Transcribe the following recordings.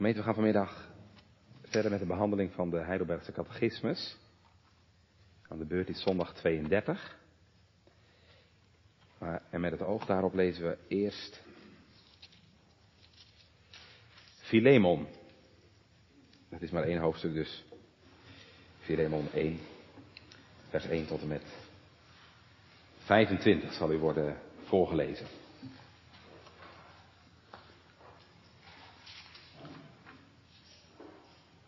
Gemeente, we gaan vanmiddag verder met de behandeling van de Heidelbergse catechismus. Aan de beurt is zondag 32. Maar, en met het oog daarop lezen we eerst Filemon. Dat is maar één hoofdstuk dus. Filemon 1, vers 1 tot en met 25 zal u worden voorgelezen.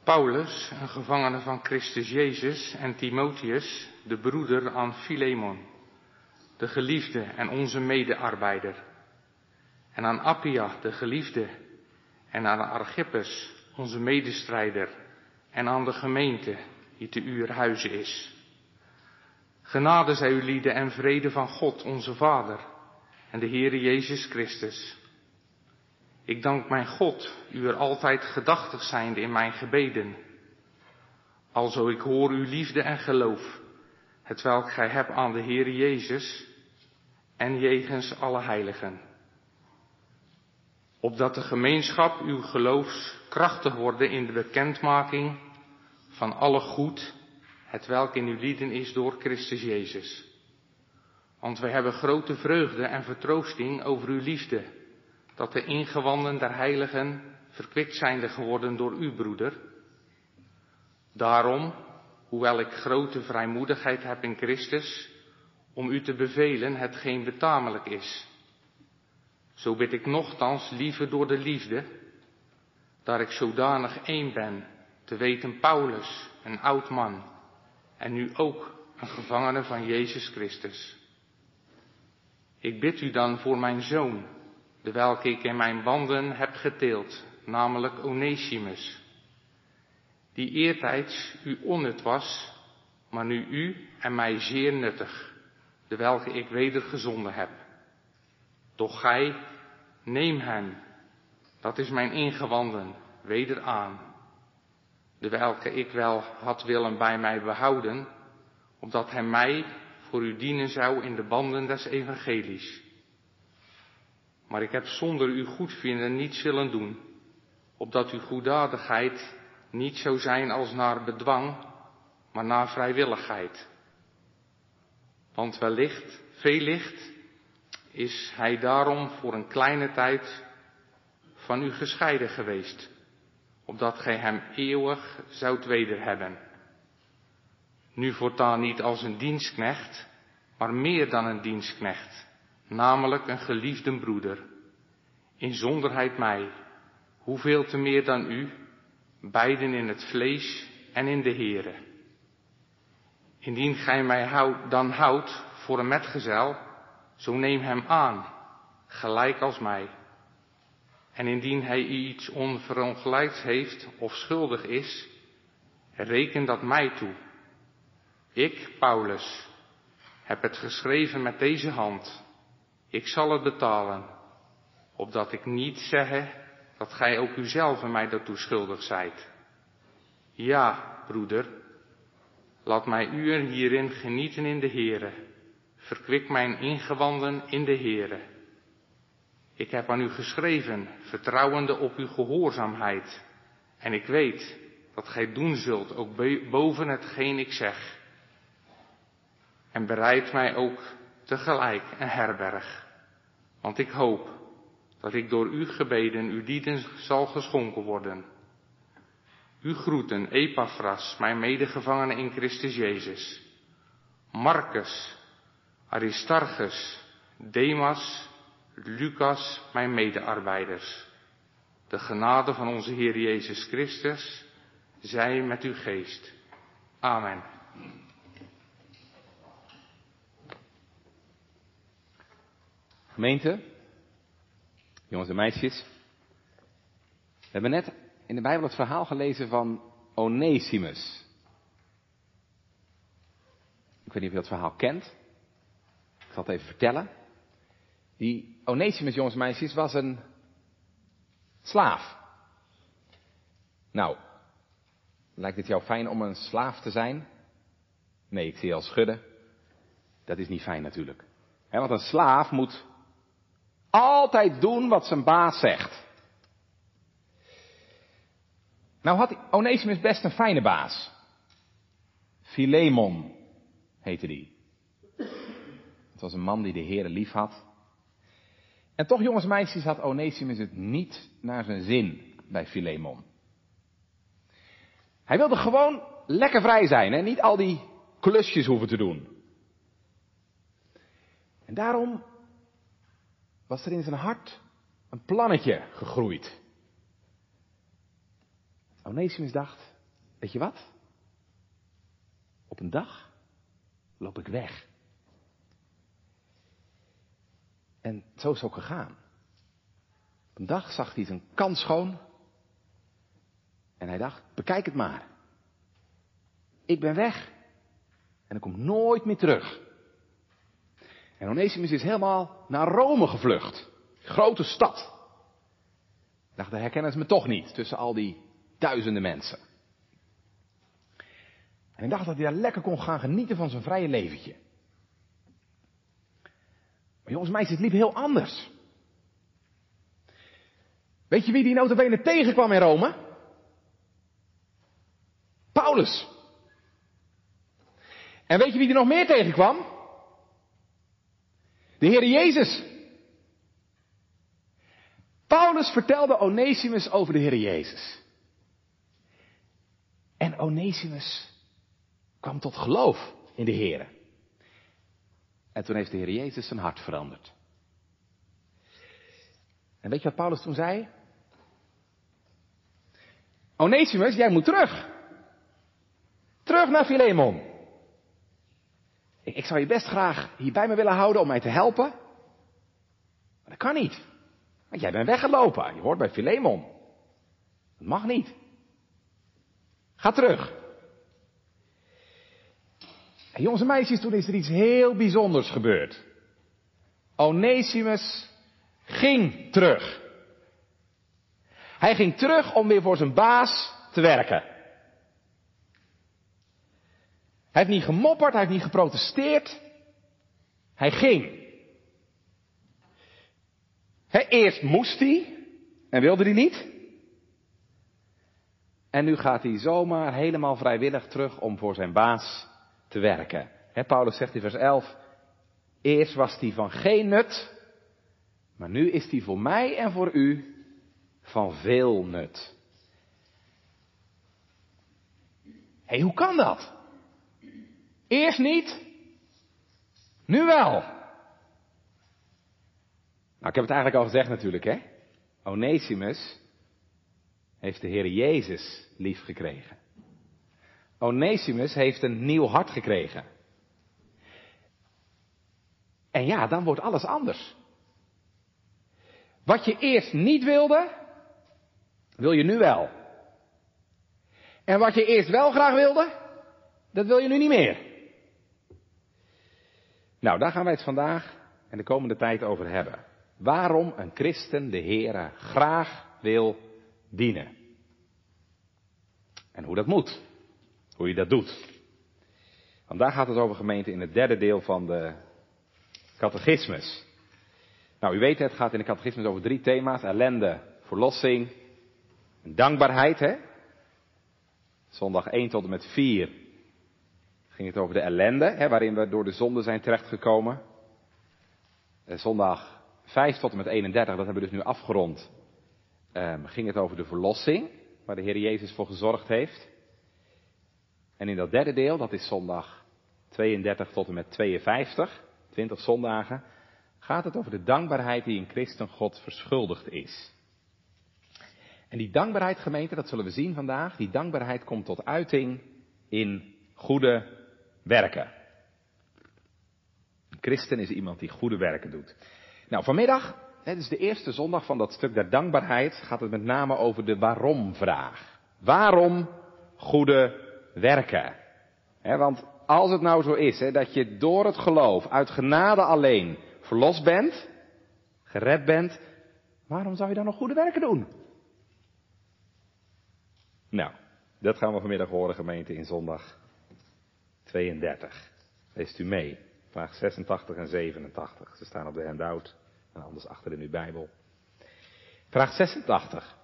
Paulus, een gevangene van Christus Jezus, en Timotheus, de broeder aan Filemon, de geliefde en onze medearbeider. En aan Appia, de geliefde, en aan Archippus, onze medestrijder, en aan de gemeente die te uur huizen is. Genade zij u lieden en vrede van God, onze Vader, en de Heere Jezus Christus. Ik dank mijn God, u er altijd gedachtig zijnde in mijn gebeden. Alzo ik hoor uw liefde en geloof, het welk gij hebt aan de Heere Jezus en jegens alle heiligen. Opdat de gemeenschap uw geloofs krachtig worden in de bekendmaking van alle goed, het welk in uw lieden is door Christus Jezus. Want wij hebben grote vreugde en vertroosting over uw liefde dat de ingewanden der heiligen verkwikt zijnde geworden door u, broeder. Daarom, hoewel ik grote vrijmoedigheid heb in Christus, om u te bevelen hetgeen betamelijk is. Zo bid ik nochtans liever door de liefde, daar ik zodanig één ben, te weten Paulus, een oud man, en nu ook een gevangene van Jezus Christus. Ik bid u dan voor mijn zoon, de welke ik in mijn banden heb geteeld, namelijk Onesimus, die eertijds u onnut was, maar nu u en mij zeer nuttig, de welke ik weder gezonden heb. Doch gij, neem hem, dat is mijn ingewanden, weder aan, de welke ik wel had willen bij mij behouden, opdat hij mij voor u dienen zou in de banden des evangelies maar ik heb zonder uw goedvinden niets willen doen, opdat uw goeddadigheid niet zou zijn als naar bedwang, maar naar vrijwilligheid. Want wellicht, veel licht, is hij daarom voor een kleine tijd van u gescheiden geweest, opdat gij hem eeuwig zoudt wederhebben. Nu voortaan niet als een dienstknecht, maar meer dan een dienstknecht namelijk een geliefde broeder, in zonderheid mij, hoeveel te meer dan u, beiden in het vlees en in de Heere. Indien gij mij dan houdt voor een metgezel, zo neem hem aan, gelijk als mij. En indien hij iets onverongelijks heeft of schuldig is, reken dat mij toe. Ik, Paulus, heb het geschreven met deze hand ik zal het betalen, opdat ik niet zeggen dat gij ook uzelf mij daartoe schuldig zijt. Ja, broeder, laat mij u hierin genieten in de Heere. Verkwik mijn ingewanden in de Heere. Ik heb aan u geschreven, vertrouwende op uw gehoorzaamheid. En ik weet dat gij doen zult, ook boven hetgeen ik zeg. En bereid mij ook tegelijk een herberg. Want ik hoop dat ik door uw gebeden uw dieden zal geschonken worden. U groeten Epaphras, mijn medegevangene in Christus Jezus. Marcus, Aristarchus, Demas, Lucas, mijn medearbeiders. De genade van onze Heer Jezus Christus zij met uw geest. Amen. Gemeente, jongens en meisjes. We hebben net in de Bijbel het verhaal gelezen van Onesimus. Ik weet niet of je dat verhaal kent. Ik zal het even vertellen. Die Onesimus, jongens en meisjes, was een slaaf. Nou, lijkt het jou fijn om een slaaf te zijn? Nee, ik zie je al schudden. Dat is niet fijn natuurlijk. want een slaaf moet altijd doen wat zijn baas zegt. Nou had Onesimus best een fijne baas. Philemon heette die. Het was een man die de Heere lief had. En toch, jongens en meisjes, had Onesimus het niet naar zijn zin bij Philemon. Hij wilde gewoon lekker vrij zijn en niet al die klusjes hoeven te doen. En daarom was er in zijn hart een plannetje gegroeid. Onesimus dacht, weet je wat? Op een dag loop ik weg. En zo is het ook gegaan. Op een dag zag hij zijn kans schoon. En hij dacht, bekijk het maar. Ik ben weg. En ik kom nooit meer terug. En Onesimus is helemaal naar Rome gevlucht. Grote stad. Dacht, daar herkennen ze me toch niet tussen al die duizenden mensen. En ik dacht dat hij daar lekker kon gaan genieten van zijn vrije leventje. Maar jongens, meisjes, het liep heel anders. Weet je wie die notabene tegenkwam in Rome? Paulus. En weet je wie er nog meer tegenkwam? De Heer Jezus. Paulus vertelde Onesimus over de Heer Jezus. En Onesimus kwam tot geloof in de Heer. En toen heeft de Heer Jezus zijn hart veranderd. En weet je wat Paulus toen zei? Onesimus, jij moet terug. Terug naar Philemon. Ik, zou je best graag hier bij me willen houden om mij te helpen. Maar dat kan niet. Want jij bent weggelopen. Je hoort bij Philemon. Dat mag niet. Ga terug. En jongens en meisjes, toen is er iets heel bijzonders gebeurd. Onesimus ging terug. Hij ging terug om weer voor zijn baas te werken. Hij heeft niet gemopperd, hij heeft niet geprotesteerd. Hij ging. eerst moest hij en wilde hij niet. En nu gaat hij zomaar helemaal vrijwillig terug om voor zijn baas te werken. Paulus zegt in vers 11, eerst was hij van geen nut, maar nu is hij voor mij en voor u van veel nut. Hé, hey, hoe kan dat? Eerst niet, nu wel. Nou, ik heb het eigenlijk al gezegd natuurlijk, hè. Onesimus heeft de Heer Jezus lief gekregen. Onesimus heeft een nieuw hart gekregen. En ja, dan wordt alles anders. Wat je eerst niet wilde, wil je nu wel. En wat je eerst wel graag wilde, dat wil je nu niet meer. Nou, daar gaan wij het vandaag en de komende tijd over hebben. Waarom een christen de Heere graag wil dienen. En hoe dat moet. Hoe je dat doet. Want daar gaat het over gemeente in het derde deel van de catechismus. Nou, u weet het, gaat in de catechismus over drie thema's. Ellende, verlossing en dankbaarheid. Hè? Zondag 1 tot en met 4 ging het over de ellende, hè, waarin we door de zonde zijn terechtgekomen. En zondag 5 tot en met 31, dat hebben we dus nu afgerond, um, ging het over de verlossing, waar de Heer Jezus voor gezorgd heeft. En in dat derde deel, dat is zondag 32 tot en met 52, 20 zondagen, gaat het over de dankbaarheid die een christen God verschuldigd is. En die dankbaarheid, gemeente, dat zullen we zien vandaag, die dankbaarheid komt tot uiting in goede werken. Een christen is iemand die goede werken doet. Nou, vanmiddag, het is de eerste zondag van dat stuk der dankbaarheid, gaat het met name over de waarom-vraag. Waarom goede werken? want als het nou zo is dat je door het geloof, uit genade alleen, verlost bent, gered bent, waarom zou je dan nog goede werken doen? Nou, dat gaan we vanmiddag horen, gemeente, in zondag 32. Leest u mee. Vraag 86 en 87. Ze staan op de handout en anders achter in uw Bijbel. Vraag 86.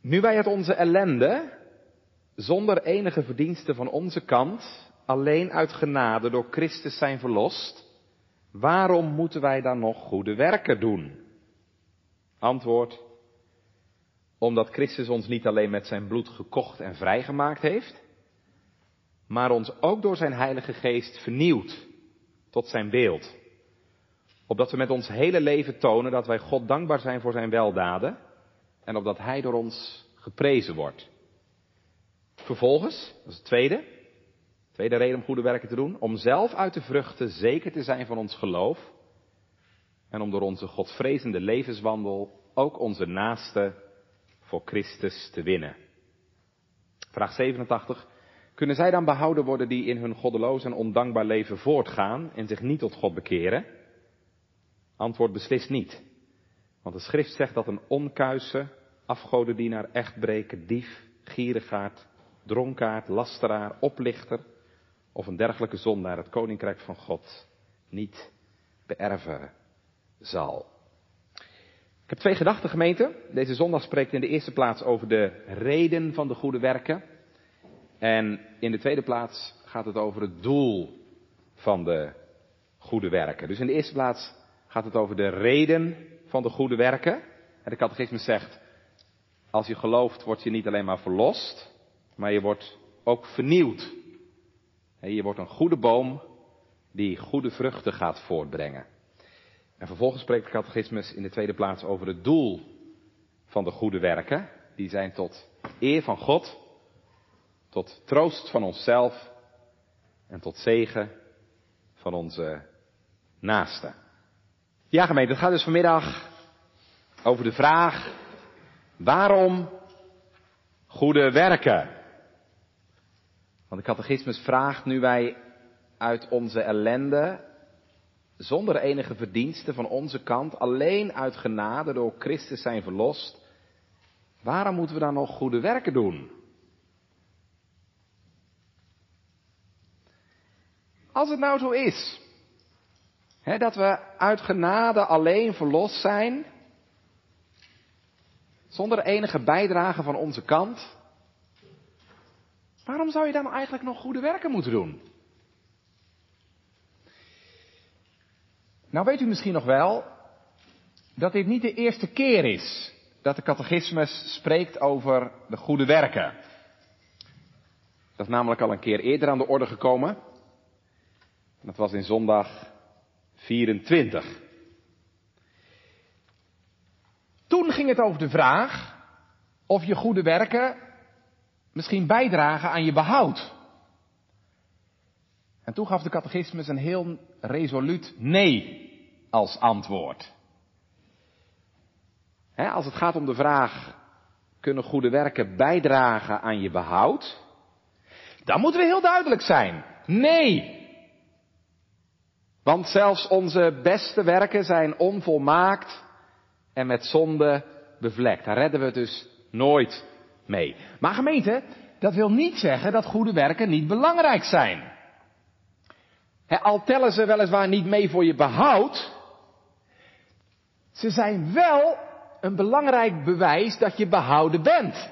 Nu wij uit onze ellende, zonder enige verdienste van onze kant, alleen uit genade door Christus zijn verlost, waarom moeten wij dan nog goede werken doen? Antwoord, omdat Christus ons niet alleen met zijn bloed gekocht en vrijgemaakt heeft, maar ons ook door zijn Heilige Geest vernieuwd tot zijn beeld. Opdat we met ons hele leven tonen dat wij God dankbaar zijn voor zijn weldaden en opdat Hij door ons geprezen wordt. Vervolgens, dat is het tweede, tweede reden om goede werken te doen, om zelf uit de vruchten zeker te zijn van ons geloof en om door onze Godvrezende levenswandel ook onze naaste voor Christus te winnen. Vraag 87. Kunnen zij dan behouden worden die in hun goddeloos en ondankbaar leven voortgaan en zich niet tot God bekeren? Antwoord beslist niet. Want de schrift zegt dat een onkuise, afgodendienaar, echtbreker, dief, gierigaard, dronkaard, lasteraar, oplichter of een dergelijke zondaar het koninkrijk van God niet beërven zal. Ik heb twee gedachten gemeente. Deze zondag spreekt in de eerste plaats over de reden van de goede werken. En in de tweede plaats gaat het over het doel van de goede werken. Dus in de eerste plaats gaat het over de reden van de goede werken. En de catechismus zegt, als je gelooft word je niet alleen maar verlost, maar je wordt ook vernieuwd. En je wordt een goede boom die goede vruchten gaat voortbrengen. En vervolgens spreekt de catechismus in de tweede plaats over het doel van de goede werken. Die zijn tot eer van God, tot troost van onszelf en tot zegen van onze naasten. Ja gemeente, het gaat dus vanmiddag over de vraag waarom goede werken? Want de catechismus vraagt nu wij uit onze ellende, zonder enige verdienste van onze kant, alleen uit genade door Christus zijn verlost, waarom moeten we dan nog goede werken doen? Als het nou zo is, hè, dat we uit genade alleen verlost zijn, zonder enige bijdrage van onze kant, waarom zou je dan eigenlijk nog goede werken moeten doen? Nou weet u misschien nog wel dat dit niet de eerste keer is dat de catechismus spreekt over de goede werken. Dat is namelijk al een keer eerder aan de orde gekomen. Dat was in zondag 24. Toen ging het over de vraag of je goede werken misschien bijdragen aan je behoud. En toen gaf de catechismus een heel resoluut nee als antwoord. als het gaat om de vraag, kunnen goede werken bijdragen aan je behoud? Dan moeten we heel duidelijk zijn. Nee. Want zelfs onze beste werken zijn onvolmaakt en met zonde bevlekt. Daar redden we het dus nooit mee. Maar gemeente, dat wil niet zeggen dat goede werken niet belangrijk zijn. Al tellen ze weliswaar niet mee voor je behoud, ze zijn wel een belangrijk bewijs dat je behouden bent.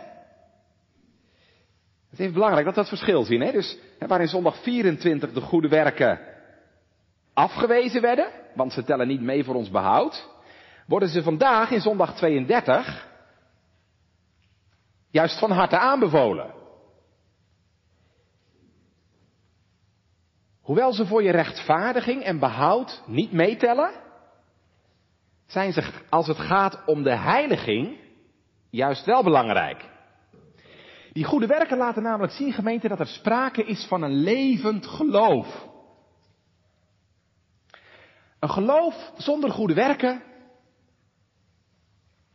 Het is belangrijk dat we dat verschil zien. Hè? Dus waar in zondag 24 de goede werken afgewezen werden, want ze tellen niet mee voor ons behoud, worden ze vandaag in zondag 32 juist van harte aanbevolen. Hoewel ze voor je rechtvaardiging en behoud niet meetellen, zijn ze als het gaat om de heiliging juist wel belangrijk. Die goede werken laten namelijk zien, gemeente, dat er sprake is van een levend geloof. Een geloof zonder goede werken,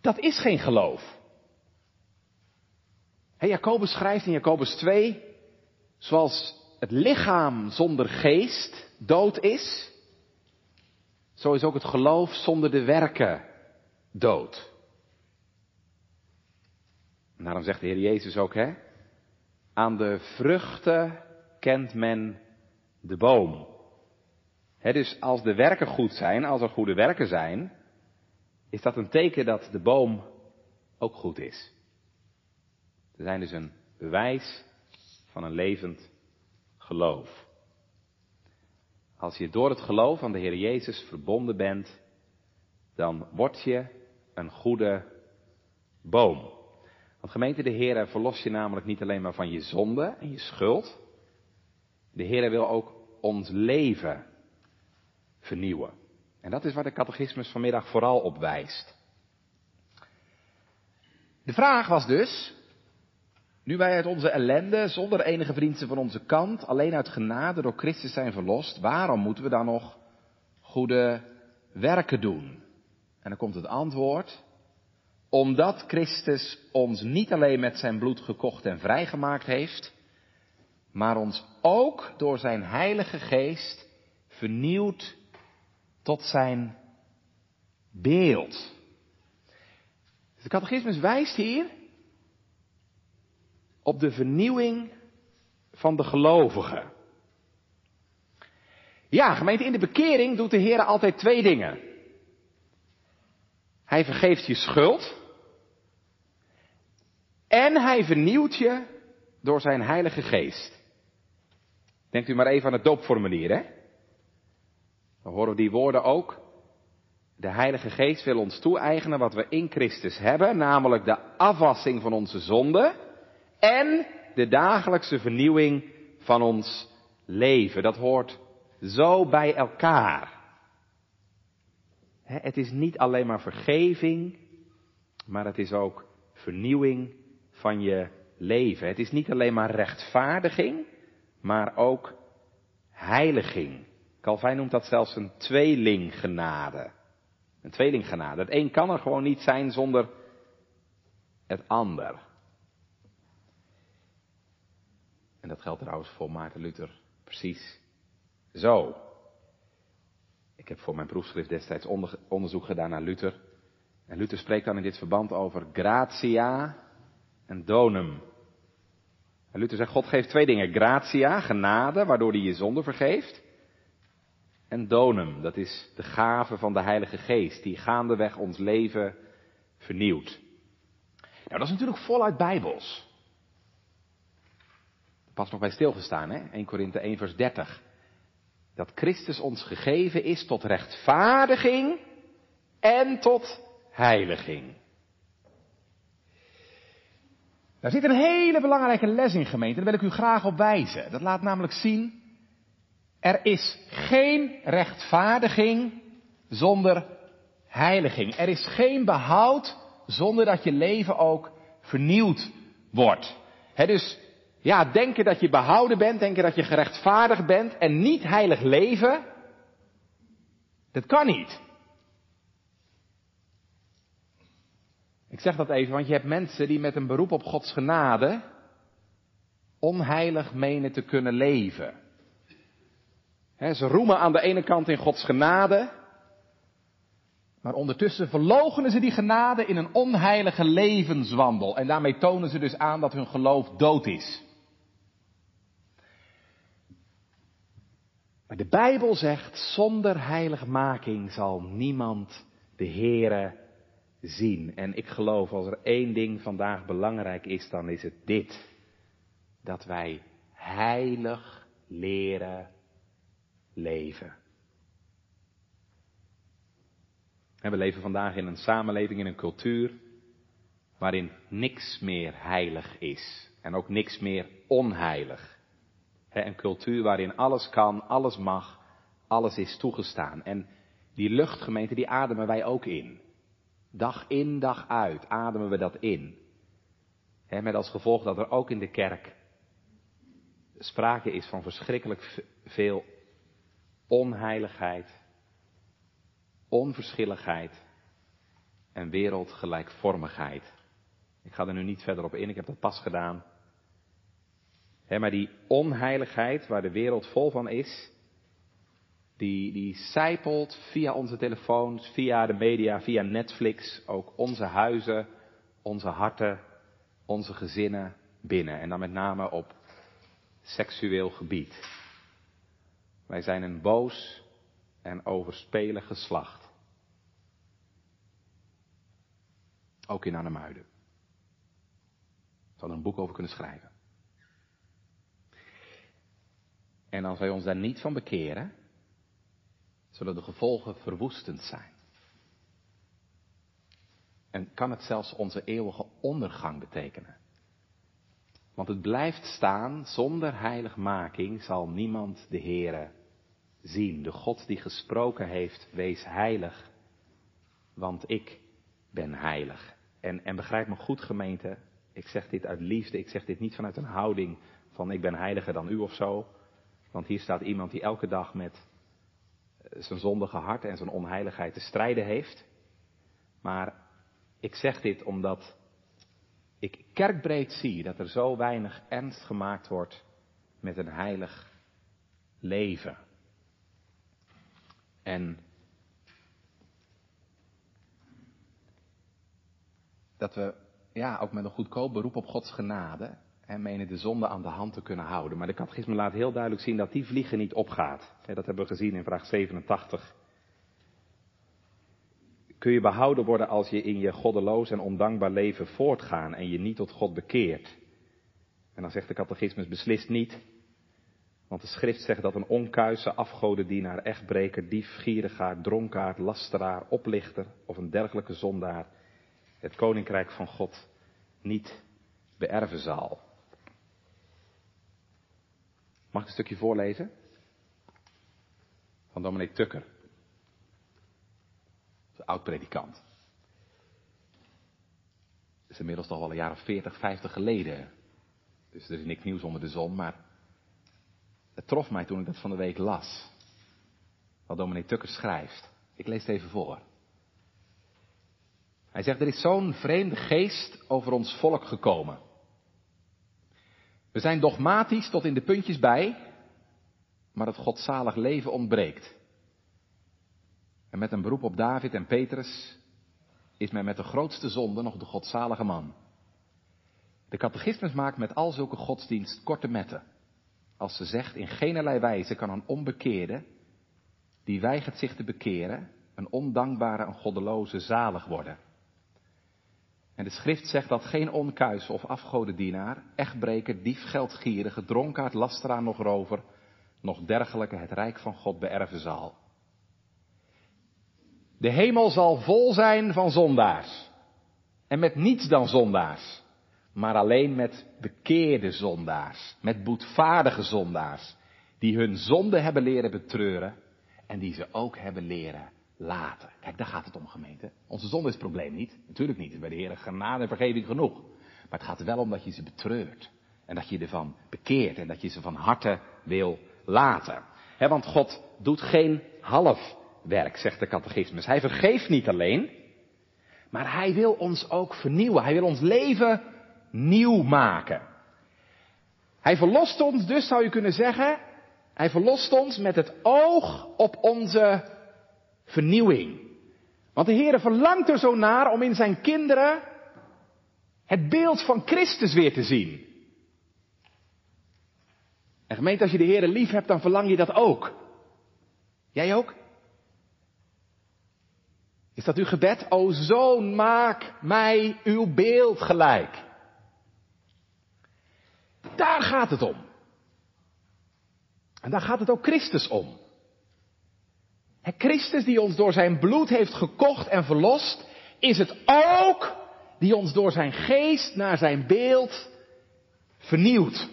dat is geen geloof. He, Jacobus schrijft in Jacobus 2, zoals het lichaam zonder geest dood is, zo is ook het geloof zonder de werken dood. Daarom zegt de Heer Jezus ook, hè, aan de vruchten kent men de boom. dus als de werken goed zijn, als er goede werken zijn, is dat een teken dat de boom ook goed is. Ze zijn dus een bewijs van een levend geloof. Als je door het geloof aan de Heer Jezus verbonden bent, dan word je een goede boom. Want gemeente, de Heer verlos je namelijk niet alleen maar van je zonde en je schuld. De Heer wil ook ons leven vernieuwen. En dat is waar de catechismus vanmiddag vooral op wijst. De vraag was dus, nu wij uit onze ellende, zonder enige vrienden van onze kant, alleen uit genade door Christus zijn verlost, waarom moeten we dan nog goede werken doen? En dan komt het antwoord, omdat Christus ons niet alleen met zijn bloed gekocht en vrijgemaakt heeft, maar ons ook door zijn Heilige Geest vernieuwd tot zijn beeld. De catechismus wijst hier op de vernieuwing van de gelovigen. Ja, gemeente, in de bekering doet de Heer altijd twee dingen. Hij vergeeft je schuld. En hij vernieuwt je door zijn Heilige Geest. Denkt u maar even aan het doopformulier, hè? Dan horen we die woorden ook. De Heilige Geest wil ons toe-eigenen wat we in Christus hebben, namelijk de afwassing van onze zonden en de dagelijkse vernieuwing van ons leven. Dat hoort zo bij elkaar. Het is niet alleen maar vergeving, maar het is ook vernieuwing van je leven. Het is niet alleen maar rechtvaardiging, maar ook heiliging. Calvijn noemt dat zelfs een tweelinggenade. Een tweelinggenade. Het een kan er gewoon niet zijn zonder het ander. En dat geldt trouwens voor Maarten Luther precies zo. Ik heb voor mijn proefschrift destijds onderzoek gedaan naar Luther. En Luther spreekt dan in dit verband over gratia en donum. En Luther zegt, God geeft twee dingen. Gratia, genade, waardoor hij je zonde vergeeft. En donum, dat is de gave van de Heilige Geest, die gaandeweg ons leven vernieuwt. Nou, dat is natuurlijk voluit bijbels. Pas nog bij stilgestaan, hè? 1 Korinthe 1 vers 30. Dat Christus ons gegeven is tot rechtvaardiging en tot heiliging. Daar zit een hele belangrijke les in gemeente, daar wil ik u graag op wijzen. Dat laat namelijk zien, er is geen rechtvaardiging zonder heiliging. Er is geen behoud zonder dat je leven ook vernieuwd wordt. He, dus ja, denken dat je behouden bent, denken dat je gerechtvaardigd bent en niet heilig leven, dat kan niet. Ik zeg dat even, want je hebt mensen die met een beroep op Gods genade onheilig menen te kunnen leven. ze roemen aan de ene kant in Gods genade, maar ondertussen verlogenen ze die genade in een onheilige levenswandel. En daarmee tonen ze dus aan dat hun geloof dood is. De Bijbel zegt, zonder heiligmaking zal niemand de Heere zien. En ik geloof, als er één ding vandaag belangrijk is, dan is het dit. Dat wij heilig leren leven. En we leven vandaag in een samenleving, in een cultuur, waarin niks meer heilig is. En ook niks meer onheilig. Een cultuur waarin alles kan, alles mag, alles is toegestaan. En die luchtgemeente, die ademen wij ook in. Dag in, dag uit ademen we dat in. met als gevolg dat er ook in de kerk sprake is van verschrikkelijk veel onheiligheid, onverschilligheid en wereldgelijkvormigheid. Ik ga er nu niet verder op in, ik heb dat pas gedaan maar die onheiligheid waar de wereld vol van is, die, die zijpelt via onze telefoons, via de media, via Netflix, ook onze huizen, onze harten, onze gezinnen binnen. En dan met name op seksueel gebied. Wij zijn een boos en overspelig geslacht. Ook in Arnhemuiden. Zou er een boek over kunnen schrijven. En als wij ons daar niet van bekeren, zullen de gevolgen verwoestend zijn. En kan het zelfs onze eeuwige ondergang betekenen. Want het blijft staan, zonder heiligmaking zal niemand de Heere zien. De God die gesproken heeft, wees heilig, want ik ben heilig. En, en begrijp me goed gemeente, ik zeg dit uit liefde, ik zeg dit niet vanuit een houding van ik ben heiliger dan u of zo. Want hier staat iemand die elke dag met eh, zijn zondige hart en zijn onheiligheid te strijden heeft. Maar ik zeg dit omdat ik kerkbreed zie dat er zo weinig ernst gemaakt wordt met een heilig leven. En dat we ja, ook met een goedkoop beroep op Gods genade en menen de zonde aan de hand te kunnen houden. Maar de catechisme laat heel duidelijk zien dat die vliegen niet opgaat. Dat hebben we gezien in vraag 87. Kun je behouden worden als je in je goddeloos en ondankbaar leven voortgaan en je niet tot God bekeert? En dan zegt de catechismus beslist niet. Want de schrift zegt dat een onkuise afgodendienaar, echtbreker, dief, gierigaard, dronkaard, lasteraar, oplichter of een dergelijke zondaar het koninkrijk van God niet beërven zal. Mag ik een stukje voorlezen? Van dominee Tukker. Oud-predikant. Is inmiddels toch wel een jaar of 40, 50 geleden. Dus er is niks nieuws onder de zon, maar het trof mij toen ik dat van de week las. Wat dominee Tukker schrijft. Ik lees het even voor. Hij zegt, er is zo'n vreemde geest over ons volk gekomen. We zijn dogmatisch tot in de puntjes bij, maar het godzalig leven ontbreekt. En met een beroep op David en Petrus is men met de grootste zonde nog de godzalige man. De catechismus maakt met al zulke godsdienst korte metten. Als ze zegt, in geen wijze kan een onbekeerde, die weigert zich te bekeren, een ondankbare en goddeloze zalig worden. En de schrift zegt dat geen onkuis of afgodendienaar, echtbreker, dief, geldgierige, dronkaard, lasteraar, nog rover, nog dergelijke het rijk van God beërven zal. De hemel zal vol zijn van zondaars. En met niets dan zondaars. Maar alleen met bekeerde zondaars. Met boetvaardige zondaars. Die hun zonde hebben leren betreuren. En die ze ook hebben leren laten. Kijk, daar gaat het om, gemeente. Onze zonde is het probleem niet. Natuurlijk niet. Bij de Heer genade en vergeving genoeg. Maar het gaat er wel om dat je ze betreurt. En dat je ervan bekeert. En dat je ze van harte wil laten. want God doet geen half werk, zegt de catechismus. Hij vergeeft niet alleen. Maar hij wil ons ook vernieuwen. Hij wil ons leven nieuw maken. Hij verlost ons dus, zou je kunnen zeggen, hij verlost ons met het oog op onze vernieuwing. Want de Heer verlangt er zo naar om in zijn kinderen het beeld van Christus weer te zien. En gemeente, als je de Heer lief hebt, dan verlang je dat ook. Jij ook? Is dat uw gebed? O zoon, maak mij uw beeld gelijk. Daar gaat het om. En daar gaat het ook Christus om. Christus die ons door zijn bloed heeft gekocht en verlost, is het ook die ons door zijn geest naar zijn beeld vernieuwt.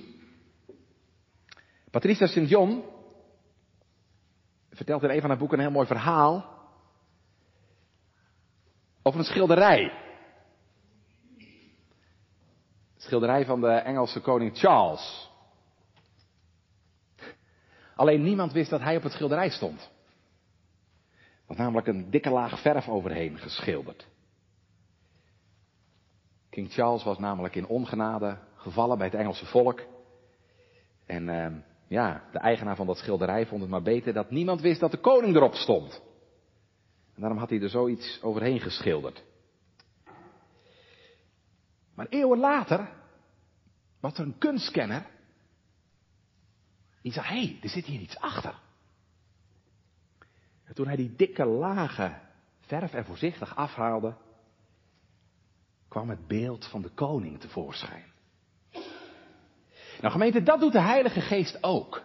Patricia St. John vertelt in een van haar boeken een heel mooi verhaal over een schilderij. schilderij van de Engelse koning Charles. Alleen niemand wist dat hij op het schilderij stond was namelijk een dikke laag verf overheen geschilderd. King Charles was namelijk in ongenade gevallen bij het Engelse volk. En uh, ja, de eigenaar van dat schilderij vond het maar beter dat niemand wist dat de koning erop stond. En daarom had hij er zoiets overheen geschilderd. Maar eeuwen later was er een kunstkenner. Die zei, hé, hey, er zit hier iets achter. En toen hij die dikke lagen verf er voorzichtig afhaalde, kwam het beeld van de koning tevoorschijn. Nou gemeente, dat doet de Heilige Geest ook.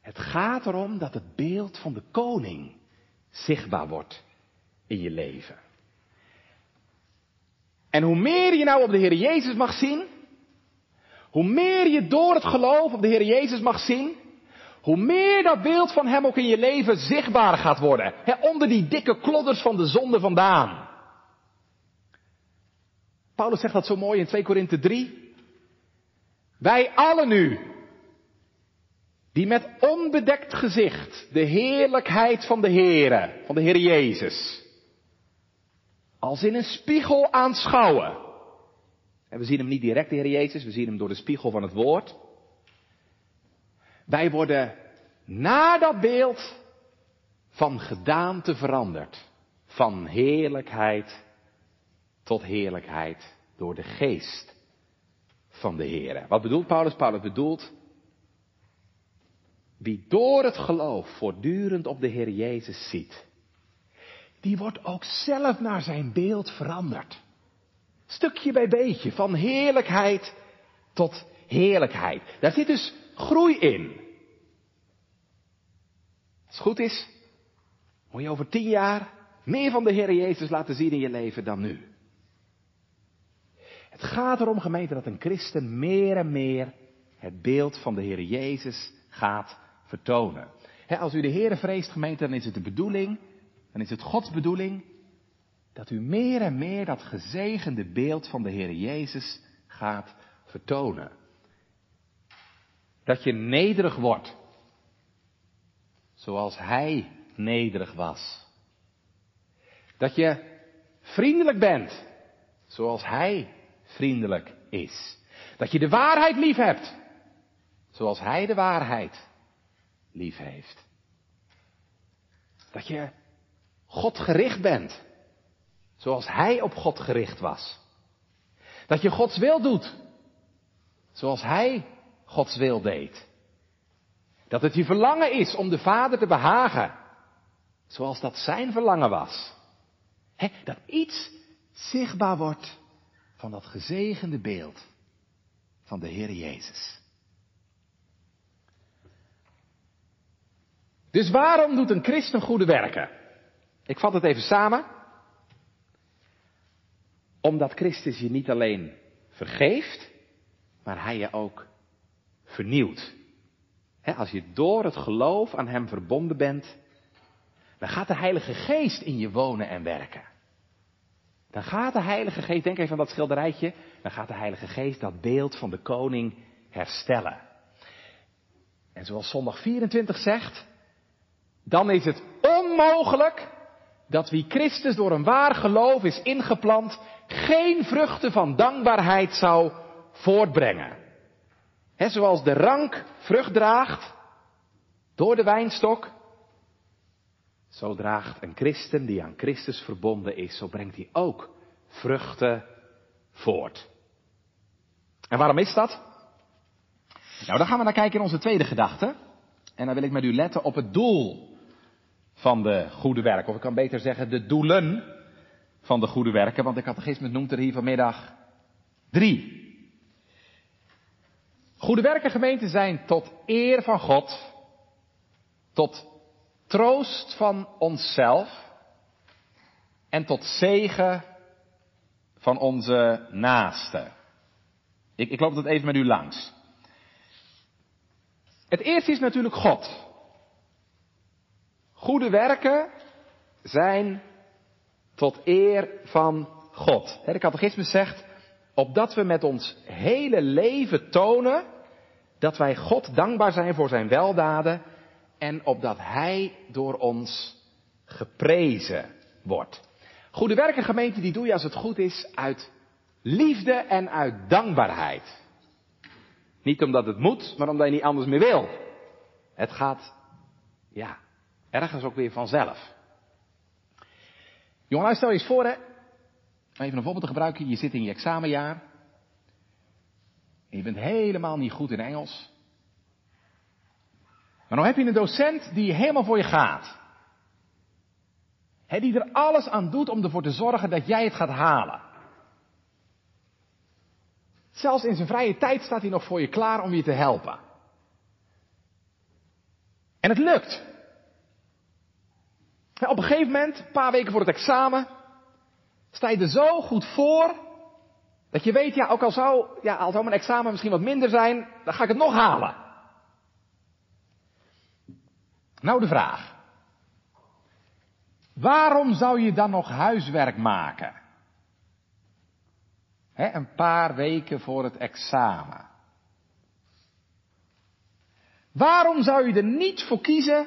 Het gaat erom dat het beeld van de koning zichtbaar wordt in je leven. En hoe meer je nou op de Heer Jezus mag zien, hoe meer je door het geloof op de Heer Jezus mag zien, hoe meer dat beeld van Hem ook in je leven zichtbaar gaat worden. onder die dikke klodders van de zonde vandaan. Paulus zegt dat zo mooi in 2 Korinthe 3. Wij allen nu, die met onbedekt gezicht de heerlijkheid van de Heere, van de Heer Jezus, als in een spiegel aanschouwen. En we zien hem niet direct, de Heer Jezus, we zien hem door de spiegel van het woord. Wij worden na dat beeld van gedaante veranderd. Van heerlijkheid tot heerlijkheid door de geest van de Heer. Wat bedoelt Paulus? Paulus bedoelt wie door het geloof voortdurend op de Heer Jezus ziet, die wordt ook zelf naar zijn beeld veranderd. Stukje bij beetje, van heerlijkheid tot heerlijkheid. Daar zit dus groei in. Als het goed is, moet je over tien jaar meer van de Heer Jezus laten zien in je leven dan nu. Het gaat erom, gemeente, dat een christen meer en meer het beeld van de Heer Jezus gaat vertonen. als u de Heer vreest, gemeente, dan is het de bedoeling, dan is het Gods bedoeling, dat u meer en meer dat gezegende beeld van de Heer Jezus gaat vertonen. Dat je nederig wordt, zoals Hij nederig was. Dat je vriendelijk bent, zoals Hij vriendelijk is. Dat je de waarheid lief hebt, zoals Hij de waarheid lief heeft. Dat je God gericht bent, zoals Hij op God gericht was. Dat je Gods wil doet, zoals Hij Gods wil deed. Dat het je verlangen is om de Vader te behagen, zoals dat Zijn verlangen was. dat iets zichtbaar wordt van dat gezegende beeld van de Heer Jezus. Dus waarom doet een christen goede werken? Ik vat het even samen. Omdat Christus je niet alleen vergeeft, maar hij je ook vernieuwt. als je door het geloof aan Hem verbonden bent, dan gaat de Heilige Geest in je wonen en werken. Dan gaat de Heilige Geest, denk even aan dat schilderijtje, dan gaat de Heilige Geest dat beeld van de koning herstellen. En zoals zondag 24 zegt, dan is het onmogelijk dat wie Christus door een waar geloof is ingeplant, geen vruchten van dankbaarheid zou voortbrengen. He, zoals de rank vrucht draagt door de wijnstok, zo draagt een christen die aan Christus verbonden is, zo brengt hij ook vruchten voort. En waarom is dat? Nou, dan gaan we naar kijken in onze tweede gedachte. En dan wil ik met u letten op het doel van de goede werken. Of ik kan beter zeggen de doelen van de goede werken. Want de catechisme noemt er hier vanmiddag drie. Goede werken gemeenten zijn tot eer van God, tot troost van onszelf en tot zegen van onze naasten. Ik, ik loop dat even met u langs. Het eerste is natuurlijk God. Goede werken zijn tot eer van God. De catechisme zegt, opdat we met ons hele leven tonen dat wij God dankbaar zijn voor zijn weldaden en opdat Hij door ons geprezen wordt. Goede werken gemeente, die doe je als het goed is uit liefde en uit dankbaarheid. Niet omdat het moet, maar omdat je niet anders meer wil. Het gaat, ja, ergens ook weer vanzelf. Jongen, stel je eens voor, hè. Even een voorbeeld te gebruiken. Je zit in je examenjaar. En je bent helemaal niet goed in Engels. Maar dan heb je een docent die helemaal voor je gaat. Die er alles aan doet om ervoor te zorgen dat jij het gaat halen. Zelfs in zijn vrije tijd staat hij nog voor je klaar om je te helpen. En het lukt. Op een gegeven moment, een paar weken voor het examen, sta je er zo goed voor, dat je weet, ja, ook al zou, ja, al zou mijn examen misschien wat minder zijn, dan ga ik het nog halen. Nou de vraag. Waarom zou je dan nog huiswerk maken? He, een paar weken voor het examen. Waarom zou je er niet voor kiezen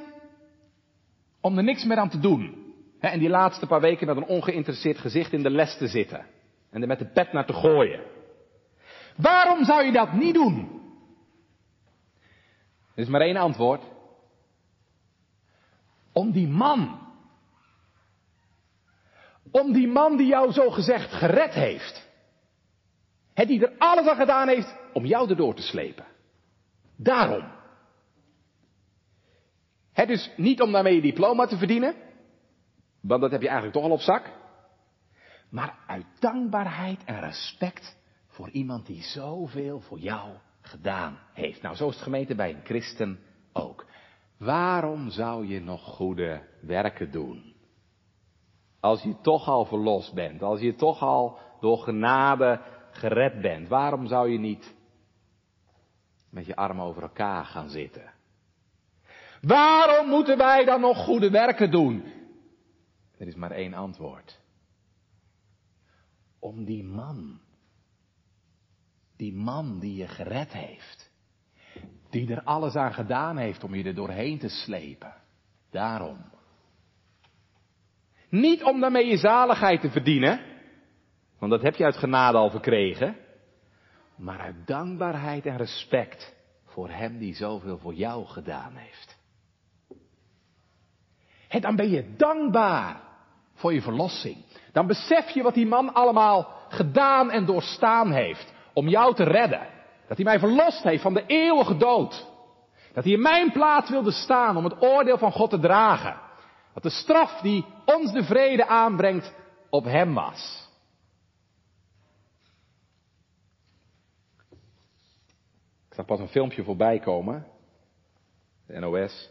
om er niks meer aan te doen? He, en die laatste paar weken met een ongeïnteresseerd gezicht in de les te zitten. En er met de pet naar te gooien. Waarom zou je dat niet doen? Er is maar één antwoord. Om die man. Om die man die jou zo gezegd gered heeft. Het die er alles aan gedaan heeft om jou erdoor te slepen. Daarom. Het is niet om daarmee je diploma te verdienen. Want dat heb je eigenlijk toch al op zak. Maar uit dankbaarheid en respect voor iemand die zoveel voor jou gedaan heeft. Nou, zo is het gemeente bij een christen ook. Waarom zou je nog goede werken doen? Als je toch al verlost bent, als je toch al door genade gered bent, waarom zou je niet met je armen over elkaar gaan zitten? Waarom moeten wij dan nog goede werken doen? Er is maar één antwoord. Om die man, die man die je gered heeft, die er alles aan gedaan heeft om je er doorheen te slepen. Daarom. Niet om daarmee je zaligheid te verdienen, want dat heb je uit genade al verkregen, maar uit dankbaarheid en respect voor Hem die zoveel voor jou gedaan heeft. En dan ben je dankbaar voor je verlossing. Dan besef je wat die man allemaal gedaan en doorstaan heeft om jou te redden. Dat hij mij verlost heeft van de eeuwige dood. Dat hij in mijn plaats wilde staan om het oordeel van God te dragen. Dat de straf die ons de vrede aanbrengt op hem was. Ik zag pas een filmpje voorbij komen. De NOS.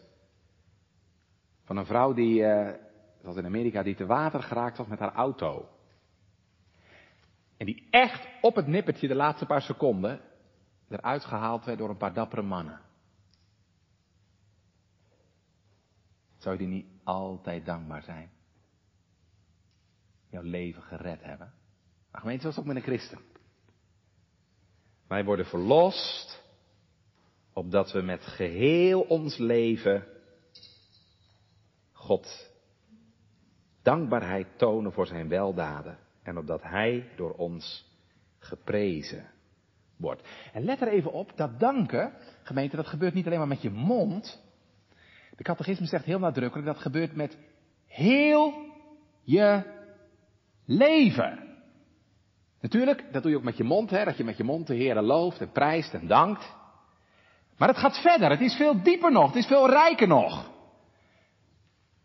Van een vrouw die, uh, zoals in Amerika, die te water geraakt was met haar auto. En die echt op het nippertje de laatste paar seconden eruit gehaald werd door een paar dappere mannen. Zou je die niet altijd dankbaar zijn? Jouw leven gered hebben? Maar gemeente, zoals ook met een christen. Wij worden verlost, opdat we met geheel ons leven God dankbaarheid tonen voor zijn weldaden. En opdat Hij door ons geprezen wordt. En let er even op, dat danken, gemeente, dat gebeurt niet alleen maar met je mond. De catechisme zegt heel nadrukkelijk, dat gebeurt met heel je leven. Natuurlijk, dat doe je ook met je mond, hè, dat je met je mond de Heer looft en prijst en dankt. Maar het gaat verder, het is veel dieper nog, het is veel rijker nog.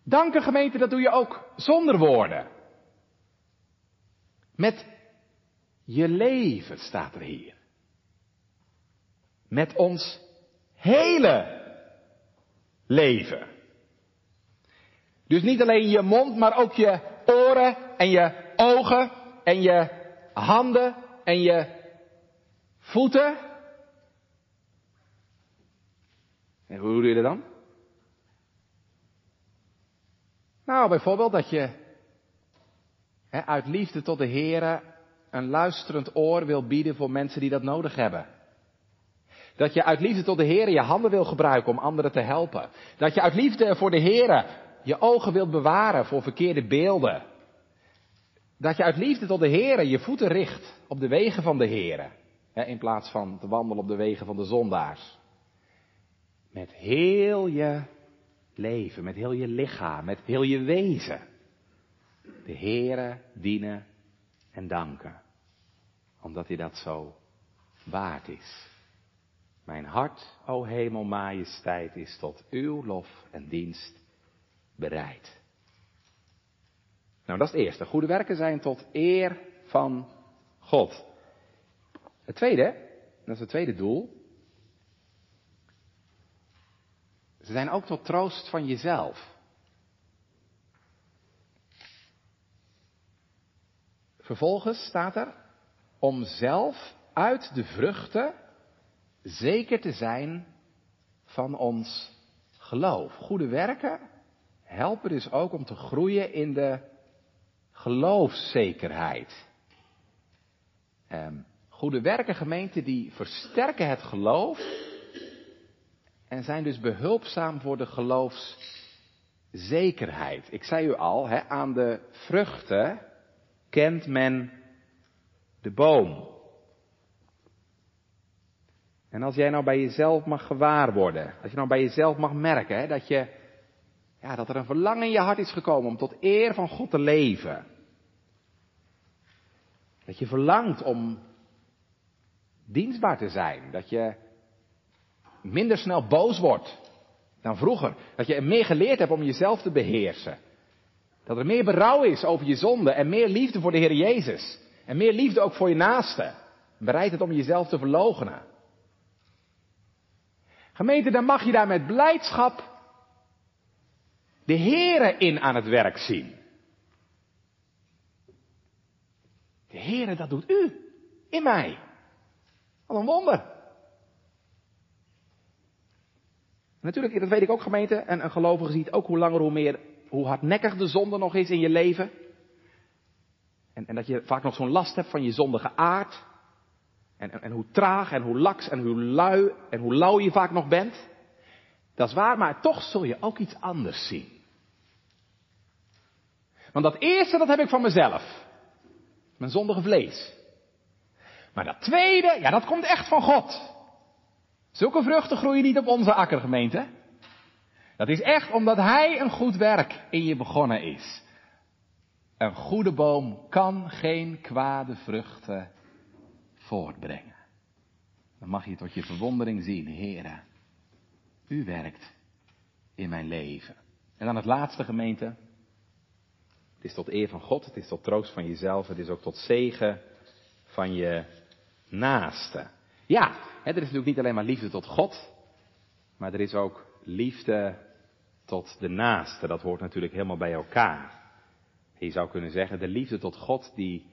Danken gemeente, dat doe je ook zonder woorden. Met je leven staat er hier. Met ons hele leven. Dus niet alleen je mond, maar ook je oren en je ogen en je handen en je voeten. En hoe doe je dat dan? Nou, bijvoorbeeld dat je hè, uit liefde tot de Heer een luisterend oor wil bieden voor mensen die dat nodig hebben. Dat je uit liefde tot de Heer je handen wil gebruiken om anderen te helpen. Dat je uit liefde voor de Heer je ogen wilt bewaren voor verkeerde beelden. Dat je uit liefde tot de Heer je voeten richt op de wegen van de Heer. In plaats van te wandelen op de wegen van de zondaars. Met heel je leven, met heel je lichaam, met heel je wezen. De Heere dienen en danken. Omdat hij dat zo waard is. Mijn hart, o hemel majesteit, is tot uw lof en dienst bereid. Nou, dat is het eerste. Goede werken zijn tot eer van God. Het tweede, dat is het tweede doel. Ze zijn ook tot troost van jezelf. Vervolgens staat er, om zelf uit de vruchten zeker te zijn van ons geloof. Goede werken helpen dus ook om te groeien in de geloofszekerheid. Ehm, goede werken gemeenten die versterken het geloof en zijn dus behulpzaam voor de geloofszekerheid. Ik zei u al, hè, aan de vruchten kent men de boom. En als jij nou bij jezelf mag gewaar worden, als je nou bij jezelf mag merken hè, dat, je, ja, dat er een verlangen in je hart is gekomen om tot eer van God te leven. Dat je verlangt om dienstbaar te zijn, dat je minder snel boos wordt dan vroeger, dat je meer geleerd hebt om jezelf te beheersen. Dat er meer berouw is over je zonde en meer liefde voor de Heer Jezus. En meer liefde ook voor je naaste. Het om jezelf te verloochenen. Gemeente, dan mag je daar met blijdschap de Heere in aan het werk zien. De Heere, dat doet u in mij. Wat een wonder. Natuurlijk, dat weet ik ook gemeente, en een gelovige ziet ook hoe langer hoe meer, hoe hardnekkig de zonde nog is in je leven. En, en dat je vaak nog zo'n last hebt van je zondige aard. En, en, en, hoe traag en hoe laks en hoe lui en hoe lauw je vaak nog bent. Dat is waar, maar toch zul je ook iets anders zien. Want dat eerste, dat heb ik van mezelf. Mijn zondige vlees. Maar dat tweede, ja, dat komt echt van God. Zulke vruchten groeien niet op onze akkergemeente. Dat is echt omdat Hij een goed werk in je begonnen is. Een goede boom kan geen kwade vruchten voortbrengen. Dan mag je tot je verwondering zien, Heere, U werkt in mijn leven. En dan het laatste gemeente. Het is tot eer van God, het is tot troost van jezelf, het is ook tot zegen van je naaste. Ja, hè, er is natuurlijk niet alleen maar liefde tot God, maar er is ook liefde tot de naaste. Dat hoort natuurlijk helemaal bij elkaar. Je zou kunnen zeggen, de liefde tot God die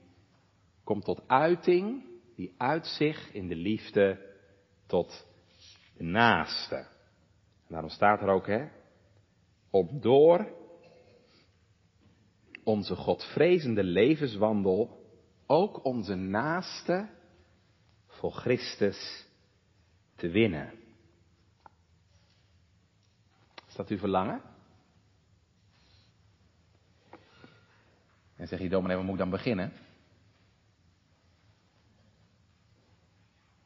komt tot uiting, die uit zich in de liefde tot de naaste. En daarom staat er ook, hè, op door onze Godvrezende levenswandel ook onze naaste voor Christus te winnen. Is dat uw verlangen? En zeg je, dominee, waar moet ik dan beginnen?